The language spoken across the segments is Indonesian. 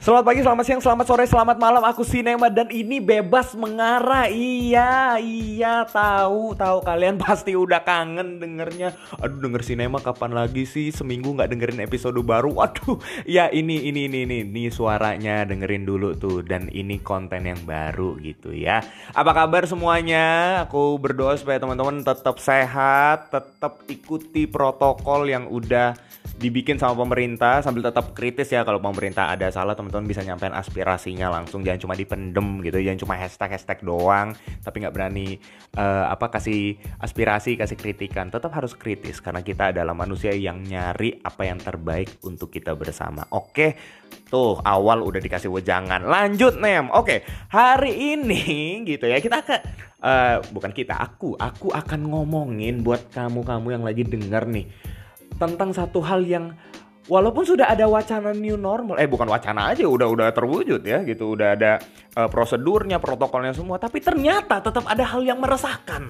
Selamat pagi, selamat siang, selamat sore, selamat malam. Aku Sinema dan ini bebas mengarah. Iya, iya, tahu, tahu kalian pasti udah kangen dengernya. Aduh, denger Sinema kapan lagi sih? Seminggu nggak dengerin episode baru. Waduh, ya ini, ini, ini, ini, ini suaranya dengerin dulu tuh. Dan ini konten yang baru gitu ya. Apa kabar semuanya? Aku berdoa supaya teman-teman tetap sehat, tetap ikuti protokol yang udah dibikin sama pemerintah sambil tetap kritis ya kalau pemerintah ada salah teman-teman bisa nyampein aspirasinya langsung. Jangan cuma dipendem gitu jangan cuma hashtag hashtag doang tapi nggak berani uh, apa kasih aspirasi kasih kritikan. Tetap harus kritis karena kita adalah manusia yang nyari apa yang terbaik untuk kita bersama. Oke? Tuh awal udah dikasih wejangan. Lanjut nem. Oke hari ini gitu ya kita ke uh, bukan kita aku aku akan ngomongin buat kamu kamu yang lagi denger nih tentang satu hal yang walaupun sudah ada wacana new normal, eh bukan wacana aja, udah udah terwujud ya gitu, udah ada uh, prosedurnya, protokolnya semua, tapi ternyata tetap ada hal yang meresahkan.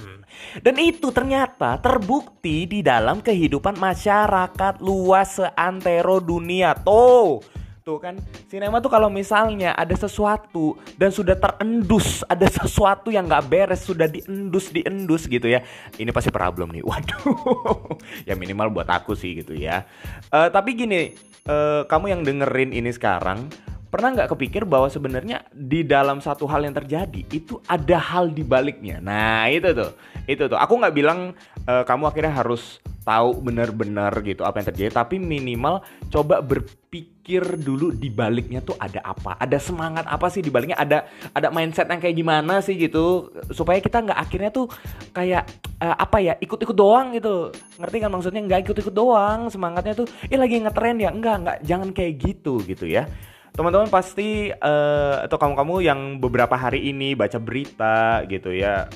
Dan itu ternyata terbukti di dalam kehidupan masyarakat luas seantero dunia. Tuh, Tuh kan, sinema tuh kalau misalnya ada sesuatu dan sudah terendus, ada sesuatu yang nggak beres, sudah diendus, diendus gitu ya. Ini pasti problem nih. Waduh, ya minimal buat aku sih gitu ya. Uh, tapi gini, uh, kamu yang dengerin ini sekarang, pernah nggak kepikir bahwa sebenarnya di dalam satu hal yang terjadi itu ada hal di baliknya. Nah itu tuh, itu tuh. Aku nggak bilang uh, kamu akhirnya harus tahu benar-benar gitu apa yang terjadi tapi minimal coba berpikir dulu di baliknya tuh ada apa. Ada semangat apa sih di baliknya? Ada ada mindset yang kayak gimana sih gitu? Supaya kita nggak akhirnya tuh kayak uh, apa ya ikut-ikut doang gitu. Ngerti kan maksudnya? Nggak ikut-ikut doang. Semangatnya tuh eh lagi ngetren ya? Enggak enggak jangan kayak gitu gitu ya teman-teman pasti uh, atau kamu-kamu yang beberapa hari ini baca berita gitu ya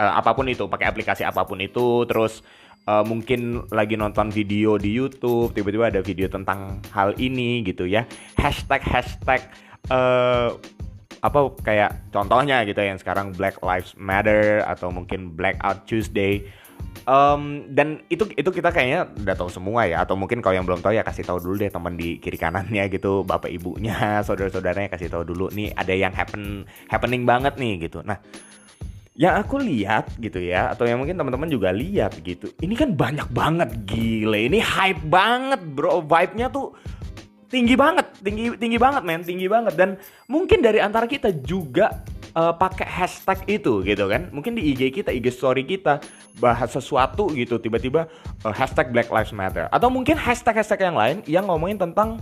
uh, apa pun itu pakai aplikasi apa pun itu terus uh, mungkin lagi nonton video di YouTube, tiba-tiba ada video tentang hal ini gitu ya. Hashtag hashtag uh, apa kayak contohnya gitu ya, yang sekarang Black Lives Matter atau mungkin Blackout Tuesday. Um, dan itu itu kita kayaknya udah tahu semua ya. Atau mungkin kalau yang belum tahu ya kasih tahu dulu deh teman di kiri kanannya gitu bapak ibunya saudara-saudaranya kasih tahu dulu nih ada yang happen happening banget nih gitu. Nah yang aku lihat gitu ya atau yang mungkin teman-teman juga lihat gitu ini kan banyak banget gile. Ini hype banget bro. Vibe-nya tuh tinggi banget tinggi tinggi banget men. Tinggi banget. Dan mungkin dari antara kita juga uh, pakai hashtag itu gitu kan. Mungkin di IG kita IG story kita bahas sesuatu gitu tiba-tiba uh, hashtag Black Lives Matter. Atau mungkin hashtag hashtag yang lain yang ngomongin tentang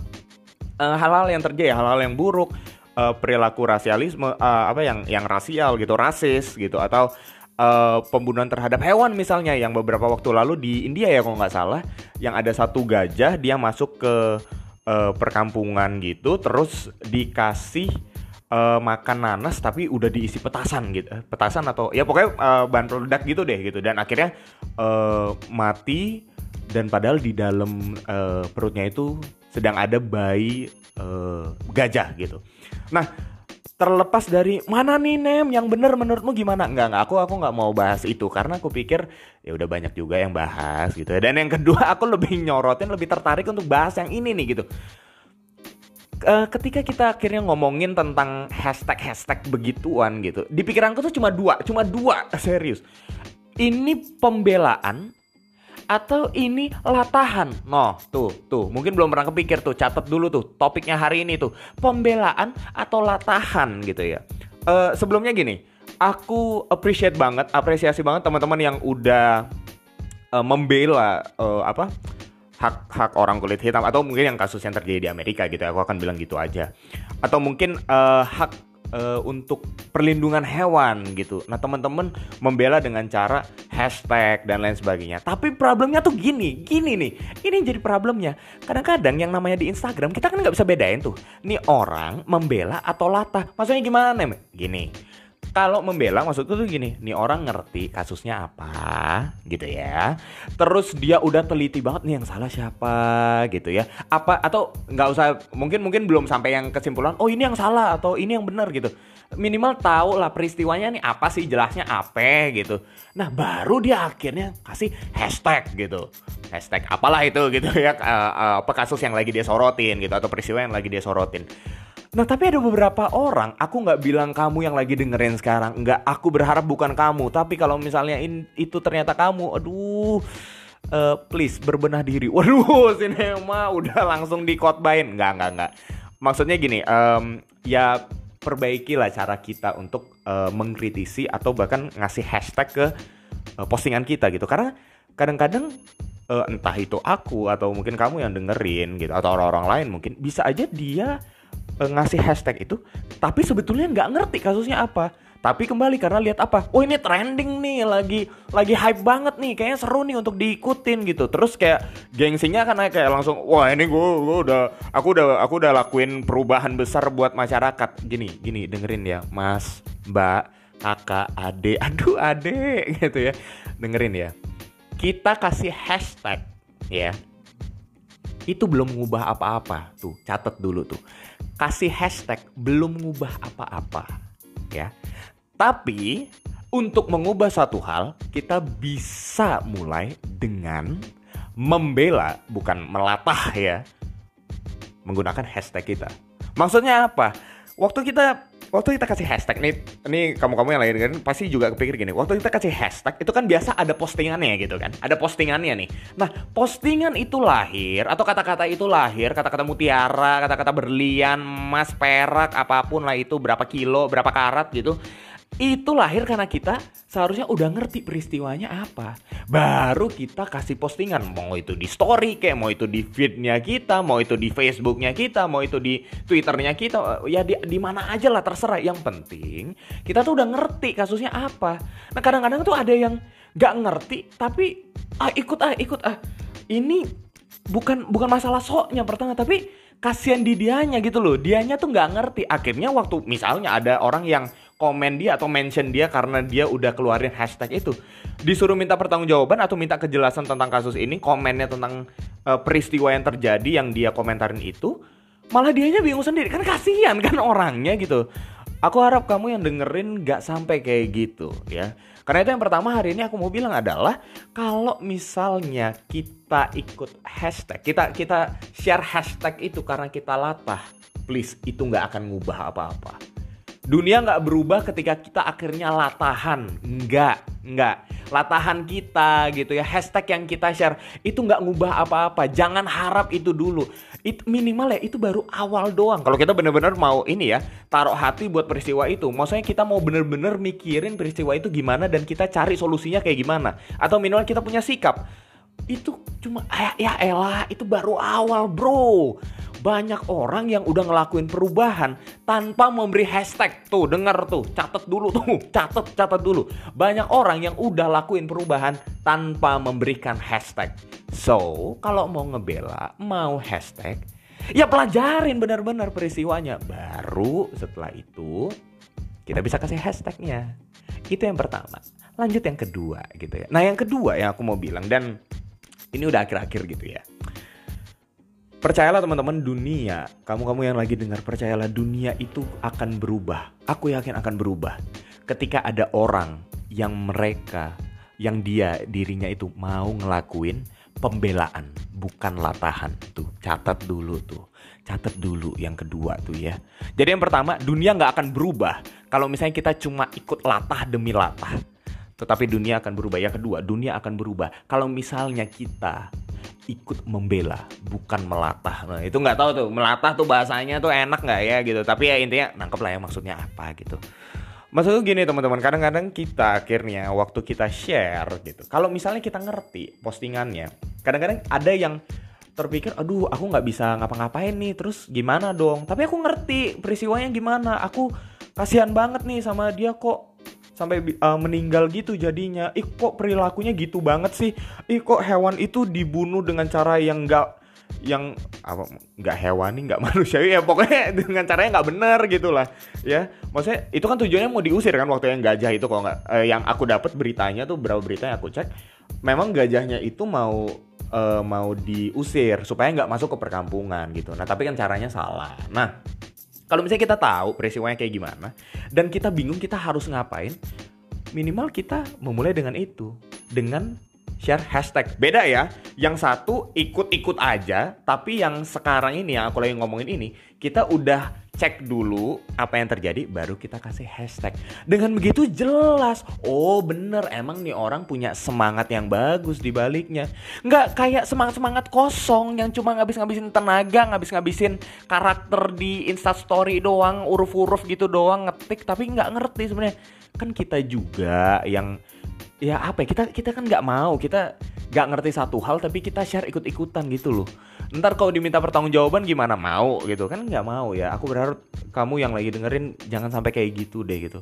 eh, hal-hal uh, yang terjadi hal-hal yang buruk uh, perilaku rasialisme uh, apa yang yang rasial gitu, rasis gitu atau uh, pembunuhan terhadap hewan misalnya yang beberapa waktu lalu di India ya kalau nggak salah yang ada satu gajah dia masuk ke uh, perkampungan gitu terus dikasih uh, makan nanas tapi udah diisi petasan gitu petasan atau ya pokoknya uh, bahan produk gitu deh gitu dan akhirnya uh, mati dan padahal di dalam uh, perutnya itu sedang ada bayi uh, gajah gitu Nah, terlepas dari mana nih Nem yang bener menurutmu gimana? Enggak, enggak aku aku nggak mau bahas itu karena aku pikir ya udah banyak juga yang bahas gitu. Dan yang kedua aku lebih nyorotin lebih tertarik untuk bahas yang ini nih gitu. Uh, ketika kita akhirnya ngomongin tentang hashtag-hashtag begituan gitu, di pikiranku tuh cuma dua, cuma dua serius. Ini pembelaan atau ini latahan? No, tuh, tuh. Mungkin belum pernah kepikir tuh. Catat dulu tuh topiknya hari ini tuh. Pembelaan atau latahan gitu ya. Uh, sebelumnya gini, aku appreciate banget, apresiasi banget teman-teman yang udah uh, membela uh, apa hak hak orang kulit hitam atau mungkin yang kasus yang terjadi di Amerika gitu. Aku akan bilang gitu aja. Atau mungkin uh, hak uh, untuk perlindungan hewan gitu. Nah teman-teman membela dengan cara hashtag dan lain sebagainya. Tapi problemnya tuh gini, gini nih. Ini jadi problemnya. Kadang-kadang yang namanya di Instagram kita kan nggak bisa bedain tuh. Nih orang membela atau latah. Maksudnya gimana nih? Gini kalau membela maksudku tuh gini, nih orang ngerti kasusnya apa gitu ya. Terus dia udah teliti banget nih yang salah siapa gitu ya. Apa atau nggak usah mungkin mungkin belum sampai yang kesimpulan oh ini yang salah atau ini yang benar gitu. Minimal tahu lah peristiwanya nih apa sih jelasnya apa gitu. Nah baru dia akhirnya kasih hashtag gitu. Hashtag apalah itu gitu ya. Uh, uh, apa kasus yang lagi dia sorotin gitu atau peristiwa yang lagi dia sorotin Nah tapi ada beberapa orang, aku nggak bilang kamu yang lagi dengerin sekarang, nggak. Aku berharap bukan kamu. Tapi kalau misalnya in, itu ternyata kamu, aduh, uh, please berbenah diri. Waduh, sinema udah langsung dikotbain. Nggak, nggak, nggak. Maksudnya gini, um, ya perbaikilah cara kita untuk uh, mengkritisi atau bahkan ngasih hashtag ke uh, postingan kita gitu. Karena kadang-kadang uh, entah itu aku atau mungkin kamu yang dengerin gitu atau orang-orang lain mungkin bisa aja dia uh, ngasih hashtag itu tapi sebetulnya nggak ngerti kasusnya apa. Tapi kembali karena lihat apa? Oh ini trending nih lagi lagi hype banget nih kayaknya seru nih untuk diikutin gitu. Terus kayak gengsinya karena kayak langsung wah ini gue gue udah aku udah aku udah lakuin perubahan besar buat masyarakat. Gini gini dengerin ya mas mbak kakak ade aduh ade gitu ya. Dengerin ya. Kita kasih hashtag ya itu belum mengubah apa-apa tuh catat dulu tuh kasih hashtag belum mengubah apa-apa ya. Tapi untuk mengubah satu hal, kita bisa mulai dengan membela bukan melatah ya. Menggunakan hashtag kita. Maksudnya apa? Waktu kita waktu kita kasih hashtag nih, ini kamu-kamu yang lain kan pasti juga kepikir gini. Waktu kita kasih hashtag itu kan biasa ada postingannya gitu kan. Ada postingannya nih. Nah, postingan itu lahir atau kata-kata itu lahir, kata-kata mutiara, kata-kata berlian, emas, perak, apa pun lah itu berapa kilo, berapa karat gitu itu lahir karena kita seharusnya udah ngerti peristiwanya apa. Baru kita kasih postingan, mau itu di story kayak mau itu di feednya kita, mau itu di Facebooknya kita, mau itu di Twitternya kita, ya di, di mana aja lah terserah. Yang penting kita tuh udah ngerti kasusnya apa. Nah kadang-kadang tuh ada yang gak ngerti tapi ah ikut ah ikut ah. Ini bukan bukan masalah soknya pertama tapi kasihan di dianya gitu loh. Dianya tuh nggak ngerti. Akhirnya waktu misalnya ada orang yang komen dia atau mention dia karena dia udah keluarin hashtag itu. Disuruh minta pertanggungjawaban atau minta kejelasan tentang kasus ini komennya tentang uh, peristiwa yang terjadi yang dia komentarin itu malah dianya bingung sendiri. Kan kasihan kan orangnya gitu. Aku harap kamu yang dengerin gak sampai kayak gitu ya. Karena itu yang pertama hari ini aku mau bilang adalah kalau misalnya kita ikut hashtag kita kita share hashtag itu karena kita latah please itu nggak akan ngubah apa-apa dunia nggak berubah ketika kita akhirnya latahan. Nggak nggak. Latahan kita gitu ya. Hashtag yang kita share itu nggak ngubah apa-apa. Jangan harap itu dulu. Itu minimal ya itu baru awal doang. Kalau kita bener-bener mau ini ya taruh hati buat peristiwa itu maksudnya kita mau bener-bener mikirin peristiwa itu gimana dan kita cari solusinya kayak gimana. Atau minimal kita punya sikap. Itu cuma ya, ya elah itu baru awal bro banyak orang yang udah ngelakuin perubahan tanpa memberi hashtag. Tuh denger tuh catat dulu tuh. Catat catat dulu. Banyak orang yang udah lakuin perubahan tanpa memberikan hashtag. So kalau mau ngebela mau hashtag ya pelajarin benar-benar peristiwanya. Baru setelah itu kita bisa kasih hashtagnya. Itu yang pertama. Lanjut yang kedua gitu ya. Nah yang kedua yang aku mau bilang dan ini udah akhir-akhir gitu ya Percayalah teman-teman dunia, kamu-kamu yang lagi dengar percayalah dunia itu akan berubah. Aku yakin akan berubah. Ketika ada orang yang mereka, yang dia dirinya itu mau ngelakuin pembelaan, bukan latahan. Tuh, catat dulu tuh. Catat dulu yang kedua tuh ya. Jadi yang pertama, dunia nggak akan berubah kalau misalnya kita cuma ikut latah demi latah. Tetapi dunia akan berubah. Yang kedua, dunia akan berubah kalau misalnya kita ikut membela bukan melatah. Nah itu nggak tahu tuh melatah tuh bahasanya tuh enak nggak ya gitu. Tapi ya intinya nangkep lah ya maksudnya apa gitu. Maksudnya gini teman-teman, kadang-kadang kita akhirnya waktu kita share gitu. Kalau misalnya kita ngerti postingannya, kadang-kadang ada yang terpikir, aduh aku nggak bisa ngapa-ngapain nih, terus gimana dong? Tapi aku ngerti peristiwanya gimana, aku kasihan banget nih sama dia kok sampai uh, meninggal gitu jadinya. Ih kok perilakunya gitu banget sih? Ih kok hewan itu dibunuh dengan cara yang enggak yang apa nggak hewani nggak manusiawi ya pokoknya dengan caranya nggak bener gitu lah ya maksudnya itu kan tujuannya mau diusir kan waktu yang gajah itu kok nggak eh, yang aku dapat beritanya tuh berapa berita yang aku cek memang gajahnya itu mau eh, mau diusir supaya nggak masuk ke perkampungan gitu nah tapi kan caranya salah nah kalau misalnya kita tahu peristiwanya kayak gimana dan kita bingung kita harus ngapain, minimal kita memulai dengan itu, dengan share hashtag. Beda ya, yang satu ikut-ikut aja, tapi yang sekarang ini yang aku lagi ngomongin ini, kita udah cek dulu apa yang terjadi baru kita kasih hashtag. Dengan begitu jelas. Oh bener. Emang nih orang punya semangat yang bagus di baliknya. Nggak kayak semangat semangat kosong yang cuma ngabis ngabisin tenaga ngabis ngabisin karakter di instastory doang huruf-huruf gitu doang ngetik tapi nggak ngerti sebenarnya. Kan kita juga yang ya apa ya kita kita kan nggak mau kita nggak ngerti satu hal tapi kita share ikut-ikutan gitu loh ntar kalau diminta pertanggungjawaban gimana? Mau gitu. Kan nggak mau ya. Aku berharap kamu yang lagi dengerin jangan sampai kayak gitu deh gitu.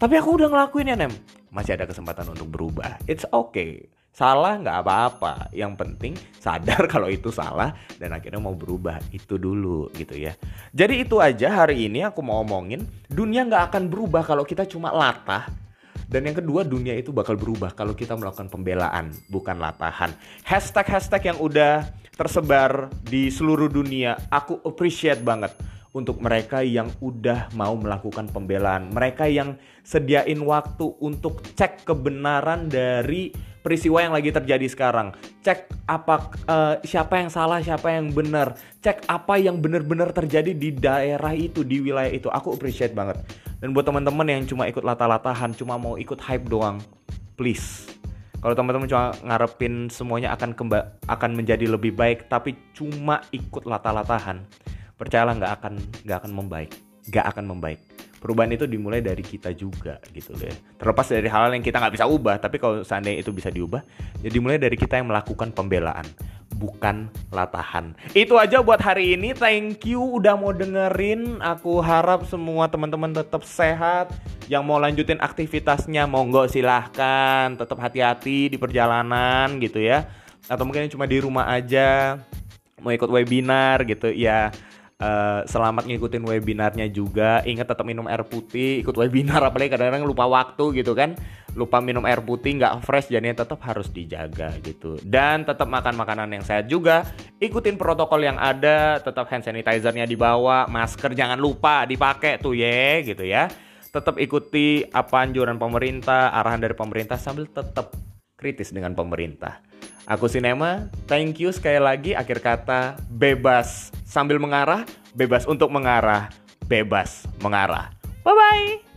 Tapi aku udah ngelakuin ya nem. Masih ada kesempatan untuk berubah. It's okay. Salah nggak apa-apa. Yang penting sadar kalau itu salah dan akhirnya mau berubah. Itu dulu gitu ya. Jadi itu aja hari ini aku mau omongin. Dunia nggak akan berubah kalau kita cuma latah dan yang kedua, dunia itu bakal berubah kalau kita melakukan pembelaan, bukan latahan. Hashtag-hashtag yang udah tersebar di seluruh dunia, aku appreciate banget untuk mereka yang udah mau melakukan pembelaan. Mereka yang sediain waktu untuk cek kebenaran dari peristiwa yang lagi terjadi sekarang. Cek apa uh, siapa yang salah, siapa yang benar. Cek apa yang benar-benar terjadi di daerah itu, di wilayah itu. Aku appreciate banget. Dan buat teman-teman yang cuma ikut lata-latahan, cuma mau ikut hype doang, please. Kalau teman-teman cuma ngarepin semuanya akan kemba akan menjadi lebih baik, tapi cuma ikut lata-latahan, percayalah nggak akan nggak akan membaik, nggak akan membaik. Perubahan itu dimulai dari kita juga gitu deh. Terlepas dari hal-hal yang kita nggak bisa ubah, tapi kalau seandainya itu bisa diubah, ya dimulai dari kita yang melakukan pembelaan bukan latahan. Itu aja buat hari ini. Thank you udah mau dengerin. Aku harap semua teman-teman tetap sehat. Yang mau lanjutin aktivitasnya monggo silahkan. Tetap hati-hati di perjalanan gitu ya. Atau mungkin cuma di rumah aja. Mau ikut webinar gitu ya Uh, selamat ngikutin webinarnya juga. Ingat tetap minum air putih, ikut webinar apalagi kadang-kadang lupa waktu gitu kan. Lupa minum air putih nggak fresh jadinya tetap harus dijaga gitu. Dan tetap makan makanan yang sehat juga. Ikutin protokol yang ada, tetap hand sanitizernya dibawa, masker jangan lupa dipakai tuh ya gitu ya. Tetap ikuti apa anjuran pemerintah, arahan dari pemerintah sambil tetap kritis dengan pemerintah. Aku Sinema, thank you sekali lagi akhir kata bebas sambil mengarah, bebas untuk mengarah, bebas mengarah. Bye bye.